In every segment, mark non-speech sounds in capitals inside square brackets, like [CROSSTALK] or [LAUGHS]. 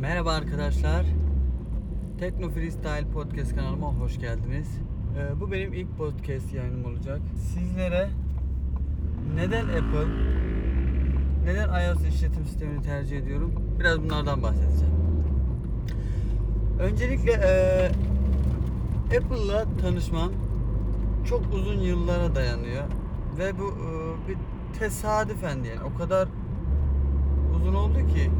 Merhaba arkadaşlar. Tekno Freestyle Podcast kanalıma hoş geldiniz. Ee, bu benim ilk podcast yayınım olacak. Sizlere neden Apple, neden iOS işletim sistemini tercih ediyorum? Biraz bunlardan bahsedeceğim. Öncelikle e, Apple'la tanışmam çok uzun yıllara dayanıyor ve bu e, bir tesadüfen yani o kadar uzun oldu ki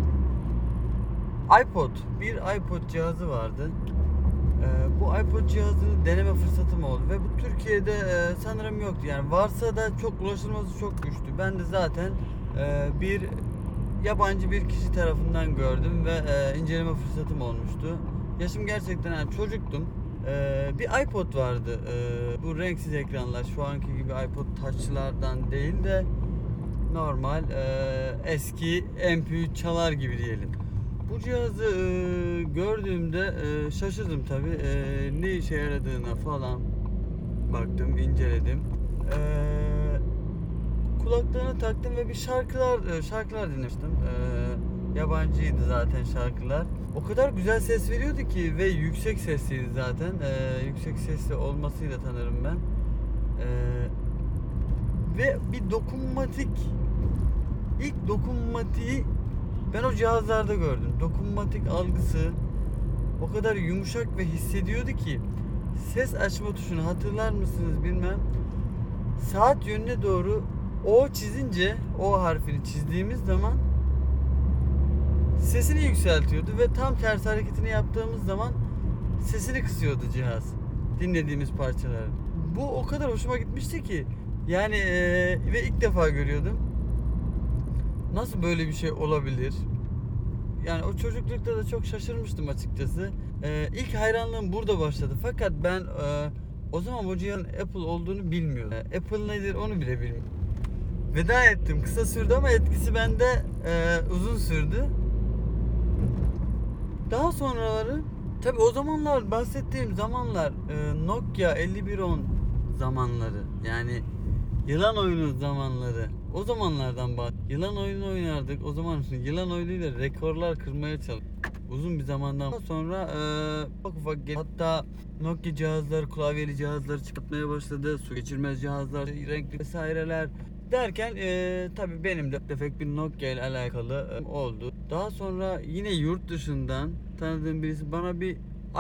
iPod, bir iPod cihazı vardı. Ee, bu iPod cihazını deneme fırsatım oldu ve bu Türkiye'de e, sanırım yoktu. Yani varsa da çok ulaşılması çok güçtü. Ben de zaten e, bir yabancı bir kişi tarafından gördüm ve e, inceleme fırsatım olmuştu. Yaşım gerçekten yani çocuktum. Ee, bir iPod vardı. Ee, bu renksiz ekranlar şu anki gibi iPod Touch'lardan değil de normal e, eski MP3 çalar gibi diyelim. Bu cihazı e, gördüğümde e, şaşırdım tabi. ne işe yaradığına falan baktım, inceledim. E, kulaklarına taktım ve bir şarkılar e, şarkılar dinlemiştim. E, yabancıydı zaten şarkılar. O kadar güzel ses veriyordu ki ve yüksek sesliydi zaten. E, yüksek sesli olmasıyla tanırım ben. E, ve bir dokunmatik ilk dokunmatiği ben o cihazlarda gördüm. Dokunmatik algısı o kadar yumuşak ve hissediyordu ki ses açma tuşunu hatırlar mısınız bilmem. Saat yönüne doğru o çizince o harfini çizdiğimiz zaman sesini yükseltiyordu ve tam tersi hareketini yaptığımız zaman sesini kısıyordu cihaz dinlediğimiz parçaları. Bu o kadar hoşuma gitmişti ki yani eee, ve ilk defa görüyordum. Nasıl böyle bir şey olabilir? Yani o çocuklukta da çok şaşırmıştım açıkçası. Ee, ilk hayranlığım burada başladı. Fakat ben e, o zaman bu cihazın Apple olduğunu bilmiyordum. Ee, Apple nedir onu bile bilmiyorum. Veda ettim. Kısa sürdü ama etkisi bende e, uzun sürdü. Daha sonraları tabi o zamanlar bahsettiğim zamanlar e, Nokia 5110 zamanları yani yılan oyunu zamanları o zamanlardan bak yılan oyunu oynardık o zaman yılan oyunuyla rekorlar kırmaya çalıştık uzun bir zamandan sonra e, ufak ufak gel- hatta Nokia cihazlar klavyeli cihazlar çıkartmaya başladı su geçirmez cihazlar renkli vesaireler derken e, tabi benim de tefek bir Nokia ile alakalı e, oldu. Daha sonra yine yurt dışından tanıdığım birisi bana bir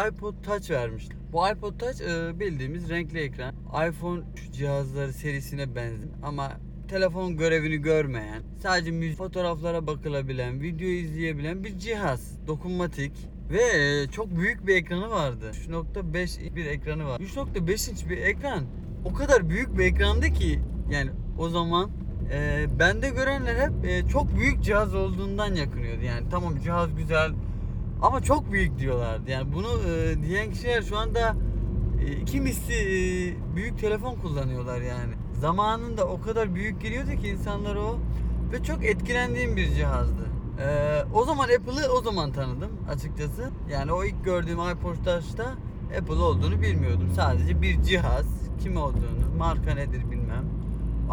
iPod Touch vermişti. Bu iPod Touch e, bildiğimiz renkli ekran. iPhone cihazları serisine benzer ama telefon görevini görmeyen, sadece müzik fotoğraflara bakılabilen, video izleyebilen bir cihaz. Dokunmatik ve çok büyük bir ekranı vardı. 3.5 bir ekranı var. 3.5 inç bir ekran. O kadar büyük bir ekrandı ki yani o zaman e, bende görenler hep e, çok büyük cihaz olduğundan yakınıyordu. Yani tamam cihaz güzel ama çok büyük diyorlardı. Yani bunu e, diyen kişiler şu anda e, iki e, büyük telefon kullanıyorlar yani. Zamanında o kadar büyük geliyordu ki insanlara o ve çok etkilendiğim bir cihazdı. E, o zaman Apple'ı o zaman tanıdım açıkçası. Yani o ilk gördüğüm iPod Touch'ta Apple olduğunu bilmiyordum. Sadece bir cihaz, kim olduğunu, marka nedir bilmem.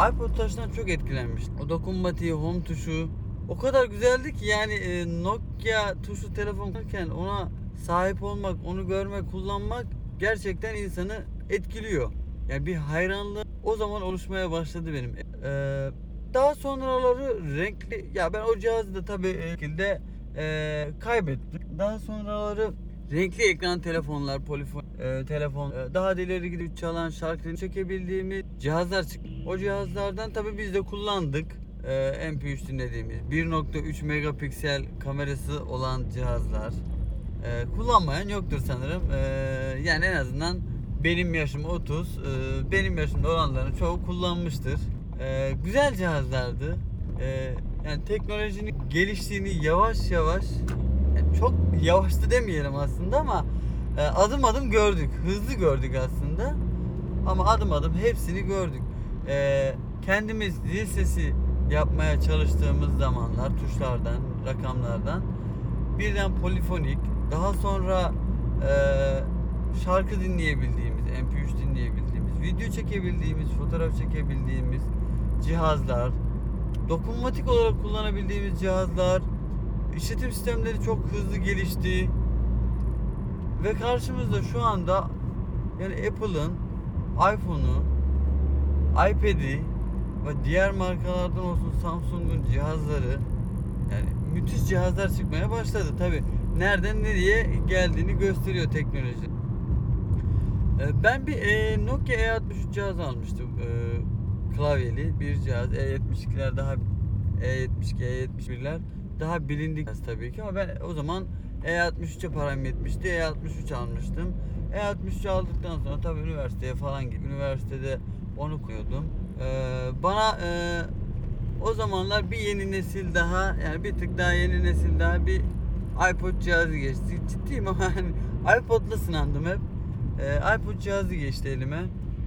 iPod Touch'tan çok etkilenmiştim. O dokunmatiği, home tuşu o kadar güzeldi ki yani e, Nokia tuşlu telefon kullanırken ona sahip olmak, onu görmek, kullanmak gerçekten insanı etkiliyor. Yani bir hayranlık o zaman oluşmaya başladı benim. Ee, daha sonraları renkli ya ben o cihazı da tabii e, şekilde e, kaybettim. Daha sonraları renkli ekran telefonlar, polifon e, telefon e, daha da ileri gidip çalan şarkıları çekebildiğimiz cihazlar çıktı. O cihazlardan tabii biz de kullandık. E, MP3 dinlediğimiz 1.3 megapiksel kamerası olan cihazlar. E, kullanmayan yoktur sanırım. E, yani en azından benim yaşım 30. e, benim yaşımda olanların çoğu kullanmıştır. E, güzel cihazlardı. E, yani teknolojinin geliştiğini yavaş yavaş çok yavaştı demeyelim aslında ama adım adım gördük. Hızlı gördük aslında. Ama adım adım hepsini gördük. Kendimiz dil sesi yapmaya çalıştığımız zamanlar tuşlardan, rakamlardan birden polifonik, daha sonra e, şarkı dinleyebildiğimiz, MP3 dinleyebildiğimiz, video çekebildiğimiz, fotoğraf çekebildiğimiz cihazlar, dokunmatik olarak kullanabildiğimiz cihazlar, işletim sistemleri çok hızlı gelişti. Ve karşımızda şu anda yani Apple'ın iPhone'u, iPad'i ve diğer markalardan olsun Samsung'un cihazları yani müthiş cihazlar çıkmaya başladı. Tabi nereden nereye geldiğini gösteriyor teknoloji. Ee, Ben bir e, Nokia E63 cihaz almıştım. Ee, klavyeli bir cihaz. E72'ler daha E72, E71'ler daha bilindik tabii ki ama ben o zaman E63'e param yetmişti. E63 almıştım. E63 aldıktan sonra tabii üniversiteye falan gittim. Üniversitede onu koyuyordum. Ee, bana e, o zamanlar bir yeni nesil daha yani bir tık daha yeni nesil daha bir iPod cihazı geçti. Ciddiyim ama [LAUGHS] hani iPod'la sınandım hep. Ee, iPod cihazı geçti elime.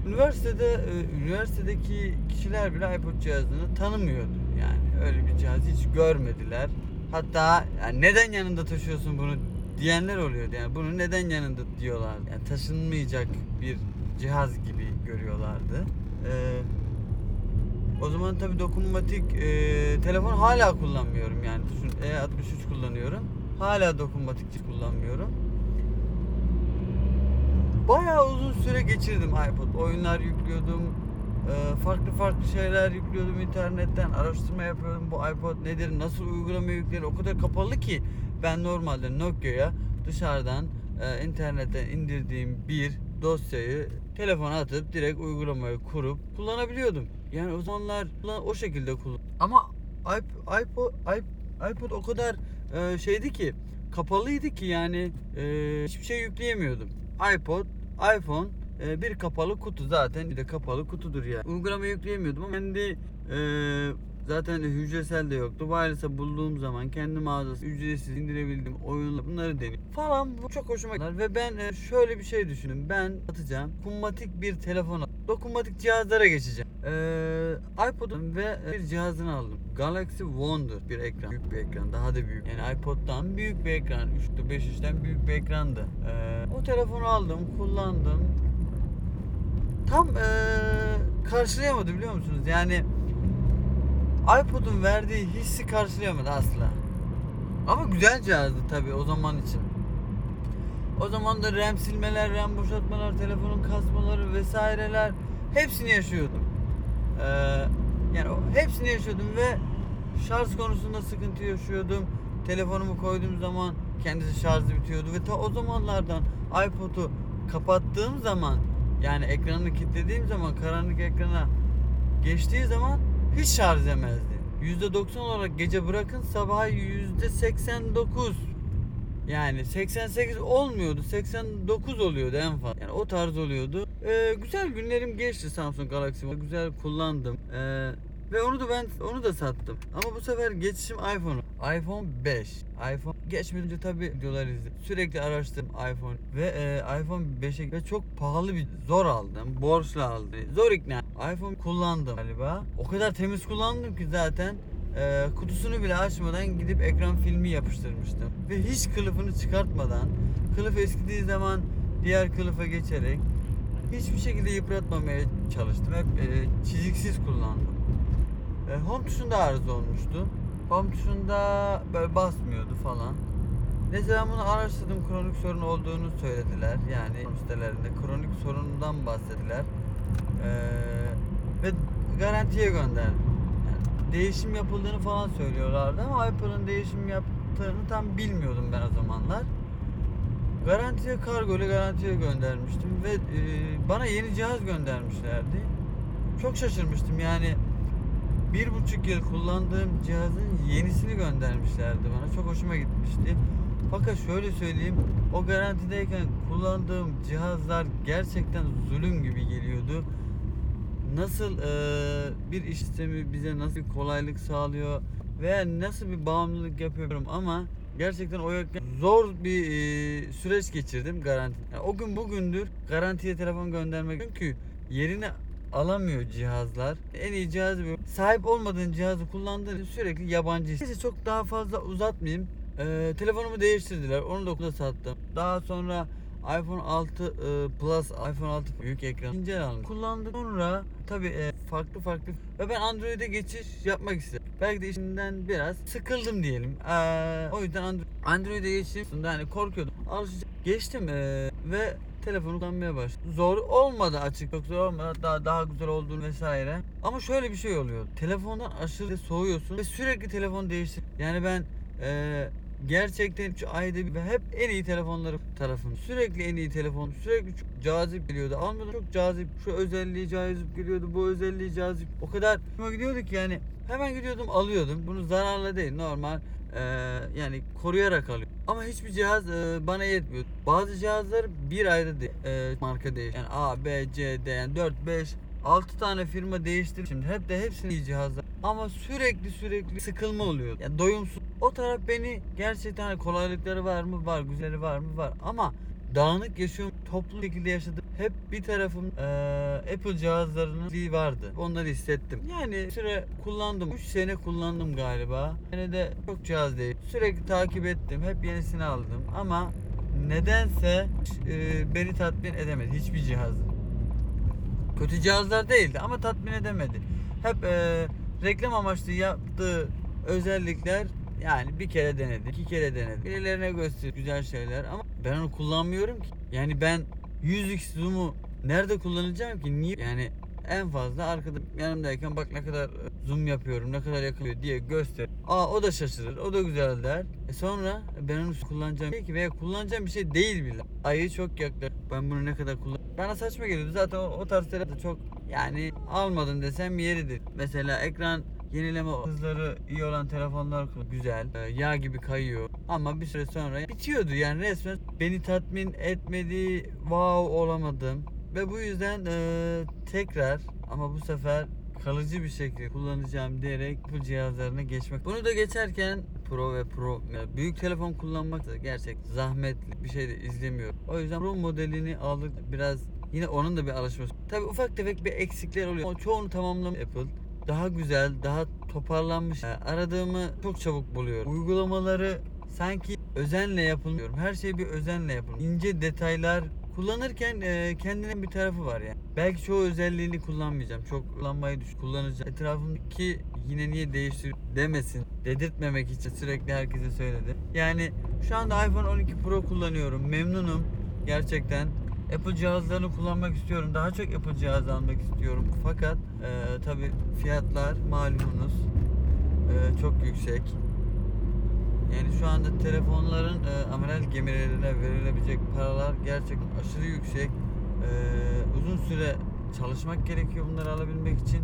Üniversitede e, üniversitedeki kişiler bile iPod cihazını tanımıyordu. Yani öyle bir cihaz hiç görmediler. Hatta yani neden yanında taşıyorsun bunu diyenler oluyordu. Yani bunu neden yanında diyorlar. Yani taşınmayacak bir cihaz gibi görüyorlardı. Ee, o zaman tabii dokunmatik e, telefon hala kullanmıyorum yani. Düşün E63 kullanıyorum. Hala dokunmatik kullanmıyorum. Bayağı uzun süre geçirdim iPod. Oyunlar yüklüyordum. e, farklı farklı şeyler yüklüyordum internetten. Araştırma yapıyordum. Bu iPod nedir? Nasıl uygulama yüklenir? O kadar kapalı ki ben normalde Nokia'ya dışarıdan e, internetten indirdiğim bir dosyayı telefona atıp direkt uygulamayı kurup kullanabiliyordum. Yani o zamanlar o şekilde kullan. Ama iP- iPod iP- iPod o kadar e, şeydi ki kapalıydı ki yani hiçbir şey yükleyemiyordum. iPod, iPhone e, bir kapalı kutu zaten bir de kapalı kutudur ya. Uygulama yükleyemiyordum ama kendi e, zaten hücresel de yoktu. Wireless'a bulduğum zaman kendi mağazası ücretsiz indirebildiğim oyunlar bunları deneyim falan bu çok hoşuma gitti. Ve ben e, şöyle bir şey düşündüm. Ben atacağım dokunmatik bir telefona dokunmatik cihazlara geçeceğim. Ee, iPod'un ve e, bir cihazını aldım. Galaxy Wonder bir ekran. Büyük bir ekran. Daha da büyük. Yani iPod'dan büyük bir ekran. 3'te 5 3'ten büyük bir ekrandı. Ee, o telefonu aldım, kullandım. Tam ee, karşılayamadı biliyor musunuz? Yani iPod'un verdiği hissi karşılayamadı asla. Ama güzel cihazdı tabii o zaman için. O zaman da RAM silmeler, RAM boşaltmalar, telefonun kasmaları vesaireler hepsini yaşıyordum. Ee, yani hepsini yaşıyordum ve şarj konusunda sıkıntı yaşıyordum. Telefonumu koyduğum zaman kendisi şarjı bitiyordu ve ta o zamanlardan iPod'u kapattığım zaman yani ekranını kilitlediğim zaman karanlık ekrana geçtiği zaman hiç şarj edemezdi. %90 olarak gece bırakın sabaha %89 yani 88 olmuyordu 89 oluyordu en fazla. Yani o tarz oluyordu. Ee, güzel günlerim geçti Samsung Galaxy güzel kullandım. Ee, ve onu da ben onu da sattım. Ama bu sefer geçişim iPhone. iPhone 5 iPhone geçmeden önce tabi videolar izledim. Sürekli araştırdım iPhone. Ve e, iPhone 5'e ve çok pahalı bir zor aldım. Borçla aldım. Zor ikna iPhone kullandım galiba o kadar temiz kullandım ki zaten ee, kutusunu bile açmadan gidip ekran filmi yapıştırmıştım. Ve hiç kılıfını çıkartmadan, kılıf eskidiği zaman diğer kılıfa geçerek hiçbir şekilde yıpratmamaya çalıştım. Hep e, çiziksiz kullandım. E, home tuşunda arıza olmuştu. Home tuşunda böyle basmıyordu falan. Neyse ben bunu araştırdım. Kronik sorun olduğunu söylediler. Yani sitelerinde kronik sorundan bahsettiler. Ee, ve garantiye gönderdim. Yani değişim yapıldığını falan söylüyorlardı ama Apple'ın değişim yaptığını tam bilmiyordum ben o zamanlar. Garantiye kargo garantiye göndermiştim ve e, bana yeni cihaz göndermişlerdi. Çok şaşırmıştım yani bir buçuk yıl kullandığım cihazın yenisini göndermişlerdi bana. Çok hoşuma gitmişti. Fakat şöyle söyleyeyim, o garantideyken kullandığım cihazlar gerçekten zulüm gibi geliyordu. Nasıl eee, bir iş sistemi bize nasıl bir kolaylık sağlıyor veya nasıl bir bağımlılık yapıyorum ama gerçekten o yokken zor bir eee, süreç geçirdim garanti. Yani o gün bugündür garantiye telefon göndermek çünkü yerini alamıyor cihazlar. En iyi cihazı. Sahip olmadığın cihazı kullandığın sürekli yabancı. Neyse çok daha fazla uzatmayayım. Ee, telefonumu değiştirdiler. Onu da okulda sattım. Daha sonra iPhone 6 e, Plus, iPhone 6 büyük ekran ince aldım. Kullandım. Sonra tabii e, farklı farklı ve ben Android'e geçiş yapmak istedim. Belki de işinden biraz sıkıldım diyelim. Ee, o yüzden Android, Android'e. Aslında hani korkuyordum. Alışacağım. Geçtim ee, ve telefonu kullanmaya başladım. Zor olmadı açık. Çok zor olmadı. Daha, daha güzel olduğunu vesaire. Ama şöyle bir şey oluyor. Telefondan aşırı soğuyorsun ve sürekli telefon değiştir. Yani ben ee, gerçekten ayda ve hep en iyi telefonları tarafım. Sürekli en iyi telefon. Sürekli çok cazip geliyordu. Almadan çok cazip. Şu özelliği cazip geliyordu. Bu özelliği cazip. O kadar gidiyordu ki yani hemen gidiyordum alıyordum. Bunu zararla değil normal ee, yani koruyarak alıyor. Ama hiçbir cihaz e, bana yetmiyor. Bazı cihazlar bir ayda de, e, marka değiş. Yani A, B, C, D yani 4, 5 6 tane firma değiştir. Şimdi hep de hepsini iyi cihazlar. Ama sürekli sürekli sıkılma oluyor. Yani doyumsuz. O taraf beni gerçekten hani kolaylıkları var mı? Var. Güzeli var mı? Var. Ama dağınık yaşıyorum. Toplu şekilde yaşadım. Hep bir tarafım eee, Apple cihazlarının bir vardı. Onları hissettim. Yani süre kullandım. 3 sene kullandım galiba. Yine de çok cihaz değil. Sürekli takip ettim. Hep yenisini aldım. Ama nedense eee, beni tatmin edemedi. Hiçbir cihaz. Kötü cihazlar değildi ama tatmin edemedi. Hep eee, reklam amaçlı yaptığı özellikler yani bir kere denedi, iki kere denedi. Birilerine göster güzel şeyler ama ben onu kullanmıyorum ki. Yani ben 100x zoom'u nerede kullanacağım ki? Niye? Yani en fazla arkada yanımdayken bak ne kadar e, zoom yapıyorum, ne kadar yakılıyor diye göster. Aa o da şaşırır, o da güzel der. E sonra ben onu kullanacağım bir şey ki veya kullanacağım bir şey değil bile. Ayı çok yaklar. Ben bunu ne kadar kullan... Bana saçma geliyordu. Zaten o, o tarz telefon çok yani almadım desem yeridir. Mesela ekran yenileme hızları iyi olan telefonlar güzel. Ee, yağ gibi kayıyor. Ama bir süre sonra bitiyordu. Yani resmen beni tatmin etmedi. Wow olamadım. Ve bu yüzden e, tekrar ama bu sefer kalıcı bir şekilde kullanacağım diyerek bu cihazlarına geçmek. Bunu da geçerken Pro ve Pro büyük telefon kullanmak da gerçek zahmetli bir şey de izlemiyorum. O yüzden Pro modelini aldık biraz yine onun da bir alışması. Tabi ufak tefek bir eksikler oluyor. Ama çoğunu tamamlamış Apple daha güzel, daha toparlanmış. Yani aradığımı çok çabuk buluyorum. Uygulamaları sanki özenle yapılmıyor. Her şey bir özenle yapılıyor. İnce detaylar kullanırken e, kendine bir tarafı var yani. Belki çoğu özelliğini kullanmayacağım. Çok kullanmayı düş kullanacağım. Etrafımdaki yine niye değiştir demesin. Dedirtmemek için sürekli herkese söyledi. Yani şu anda iPhone 12 Pro kullanıyorum. Memnunum gerçekten. Apple cihazlarını kullanmak istiyorum. Daha çok Apple cihaz almak istiyorum. Fakat e, tabi fiyatlar malumunuz e, çok yüksek. Yani şu anda telefonların e, amiral gemilerine verilebilecek paralar gerçekten aşırı yüksek. E, uzun süre çalışmak gerekiyor bunları alabilmek için.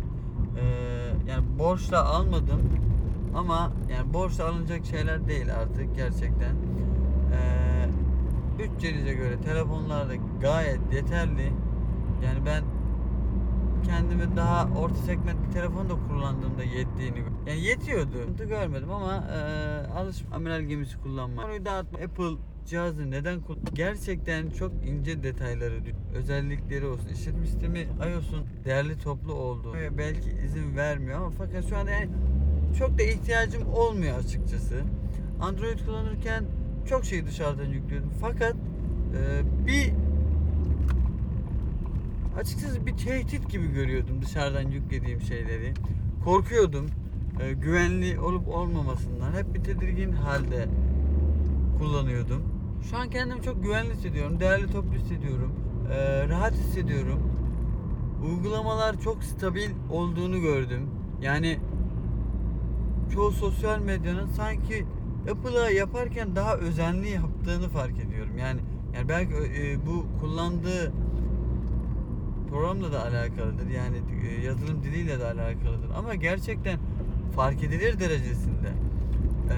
E, yani borçla almadım ama yani borçla alınacak şeyler değil artık gerçekten. E, bütçenize göre telefonlar da gayet yeterli. Yani ben kendimi daha orta segment bir telefon da kullandığımda yettiğini yani yetiyordu. Sıkıntı görmedim ama e, alış amiral gemisi kullanma. Konuyu dağıtma. Apple cihazı neden kullan? Gerçekten çok ince detayları, özellikleri olsun. İşletim sistemi iOS'un değerli toplu olduğu belki izin vermiyor ama fakat şu anda yani çok da ihtiyacım olmuyor açıkçası. Android kullanırken çok şey dışarıdan yüklüyordum. Fakat e, bir açıkçası bir tehdit gibi görüyordum dışarıdan yüklediğim şeyleri. Korkuyordum e, güvenli olup olmamasından. Hep bir tedirgin halde kullanıyordum. Şu an kendimi çok güvenli hissediyorum. Değerli toplu hissediyorum. e, rahat hissediyorum. Uygulamalar çok stabil olduğunu gördüm. Yani çoğu sosyal medyanın sanki Apple'a yaparken daha özenli yaptığını fark ediyorum. Yani yani belki e, bu kullandığı programla da alakalıdır. Yani e, yazılım diliyle de alakalıdır. Ama gerçekten fark edilir derecesinde. E,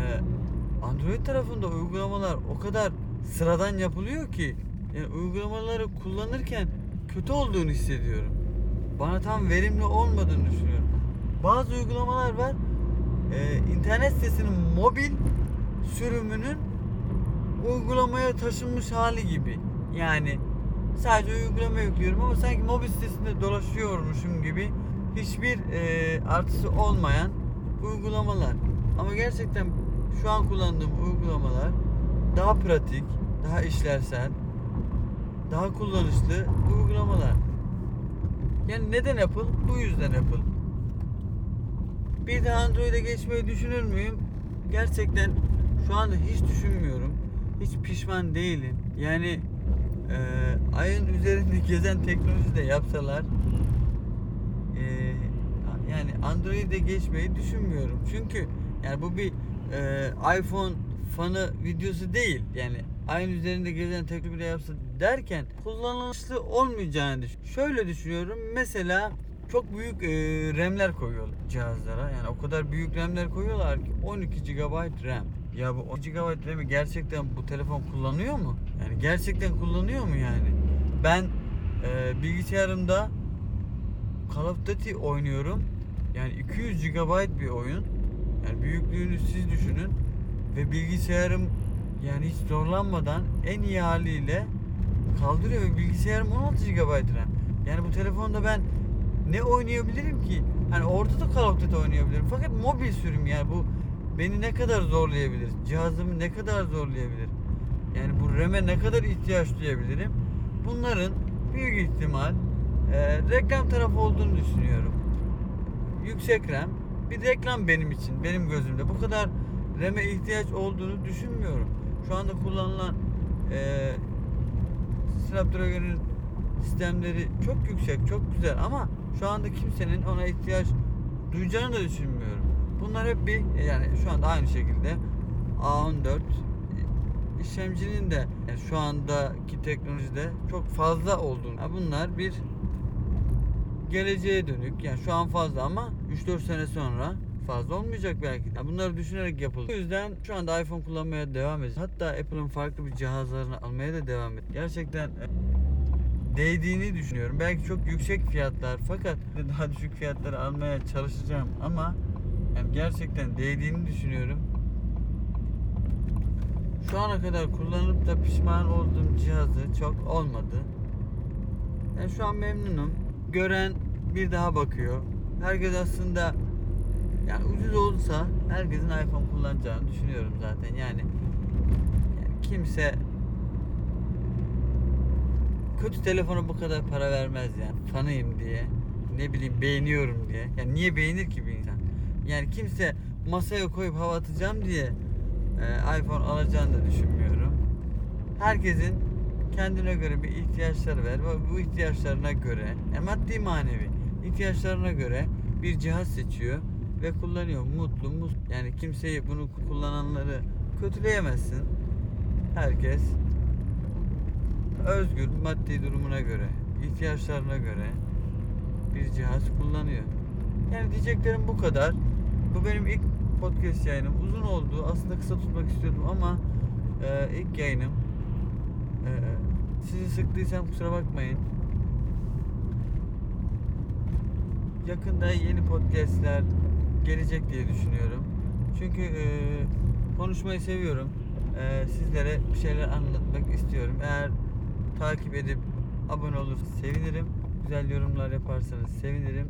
Android tarafında uygulamalar o kadar sıradan yapılıyor ki yani uygulamaları kullanırken kötü olduğunu hissediyorum. Bana tam verimli olmadığını düşünüyorum. Bazı uygulamalar var. e, internet sitesinin mobil sürümünün uygulamaya taşınmış hali gibi. Yani sadece uygulama yüklüyorum ama sanki mobil sitesinde dolaşıyormuşum gibi hiçbir e, artısı olmayan uygulamalar. Ama gerçekten şu an kullandığım uygulamalar daha pratik, daha işlevsel, daha kullanışlı uygulamalar. Yani neden Apple? Bu yüzden Apple. Bir de Android'e geçmeyi düşünür müyüm? Gerçekten şu anda hiç düşünmüyorum. Hiç pişman değilim. Yani e, ayın üzerinde gezen teknoloji de yapsalar e, yani Android'e geçmeyi düşünmüyorum. Çünkü yani bu bir e, iPhone fanı videosu değil. Yani ayın üzerinde gezen teknoloji de yapsa derken kullanışlı olmayacağını düşün. Şöyle düşünüyorum. Mesela çok büyük e, RAM'ler koyuyorlar cihazlara. Yani o kadar büyük RAM'ler koyuyorlar ki 12 GB RAM. Ya bu 12 GB RAM'i gerçekten bu telefon kullanıyor mu? Yani gerçekten kullanıyor mu yani? Ben e, bilgisayarımda Call of Duty oynuyorum. Yani 200 GB bir oyun. Yani büyüklüğünü siz düşünün. Ve bilgisayarım yani hiç zorlanmadan en iyi haliyle kaldırıyor ve bilgisayarım 16 GB RAM. Yani bu telefonda ben ne oynayabilirim ki? Hani orada da Call of Duty oynayabilirim. Fakat mobil sürüm yani bu beni ne kadar zorlayabilir? Cihazımı ne kadar zorlayabilir? Yani bu RAM'e ne kadar ihtiyaç duyabilirim? Bunların büyük ihtimal e, reklam tarafı olduğunu düşünüyorum. Yüksek RAM bir reklam benim için, benim gözümde. Bu kadar RAM'e ihtiyaç olduğunu düşünmüyorum. Şu anda kullanılan e, Snapdragon'un sistemleri çok yüksek, çok güzel ama şu anda kimsenin ona ihtiyaç duyacağını da düşünmüyorum. Bunlar hep bir yani şu anda aynı şekilde A14 işlemcinin de yani şu andaki teknolojide çok fazla olduğunu. Yani bunlar bir geleceğe dönük. Yani şu an fazla ama 3-4 sene sonra fazla olmayacak belki. Yani bunları düşünerek yapıldı. O yüzden şu anda iPhone kullanmaya devam edeceğiz. Hatta Apple'ın farklı bir cihazlarını almaya da devam edeceğiz. Gerçekten e, değdiğini düşünüyorum. Belki çok yüksek fiyatlar fakat daha düşük fiyatları almaya çalışacağım ama yani gerçekten değdiğini düşünüyorum. Şu ana kadar kullanıp da pişman olduğum cihazı çok olmadı. Yani şu an memnunum. Gören bir daha bakıyor. Herkes aslında yani ucuz olsa herkesin iPhone kullanacağını düşünüyorum zaten. Yani, yani kimse kötü telefona bu kadar para vermez yani. Fanıyım diye. Ne bileyim beğeniyorum diye. Yani niye beğenir ki bir insan? Yani kimse masaya koyup hava atacağım diye e, iPhone alacağını da düşünmüyorum. Herkesin kendine göre bir ihtiyaçları var ve bu ihtiyaçlarına göre yani maddi manevi ihtiyaçlarına göre bir cihaz seçiyor ve kullanıyor. Mutlu, mutlu. Yani kimseyi bunu kullananları kötüleyemezsin. Herkes özgür maddi durumuna göre, ihtiyaçlarına göre bir cihaz kullanıyor. Yani diyeceklerim bu kadar. Bu benim ilk podcast yayınım. Uzun oldu. Aslında kısa tutmak istiyordum ama e, ilk yayınım. E, sizi sıktıysam kusura bakmayın. Yakında yeni podcastler gelecek diye düşünüyorum. Çünkü e, konuşmayı seviyorum. E, sizlere bir şeyler anlatmak istiyorum. Eğer takip edip abone olursanız sevinirim. Güzel yorumlar yaparsanız sevinirim.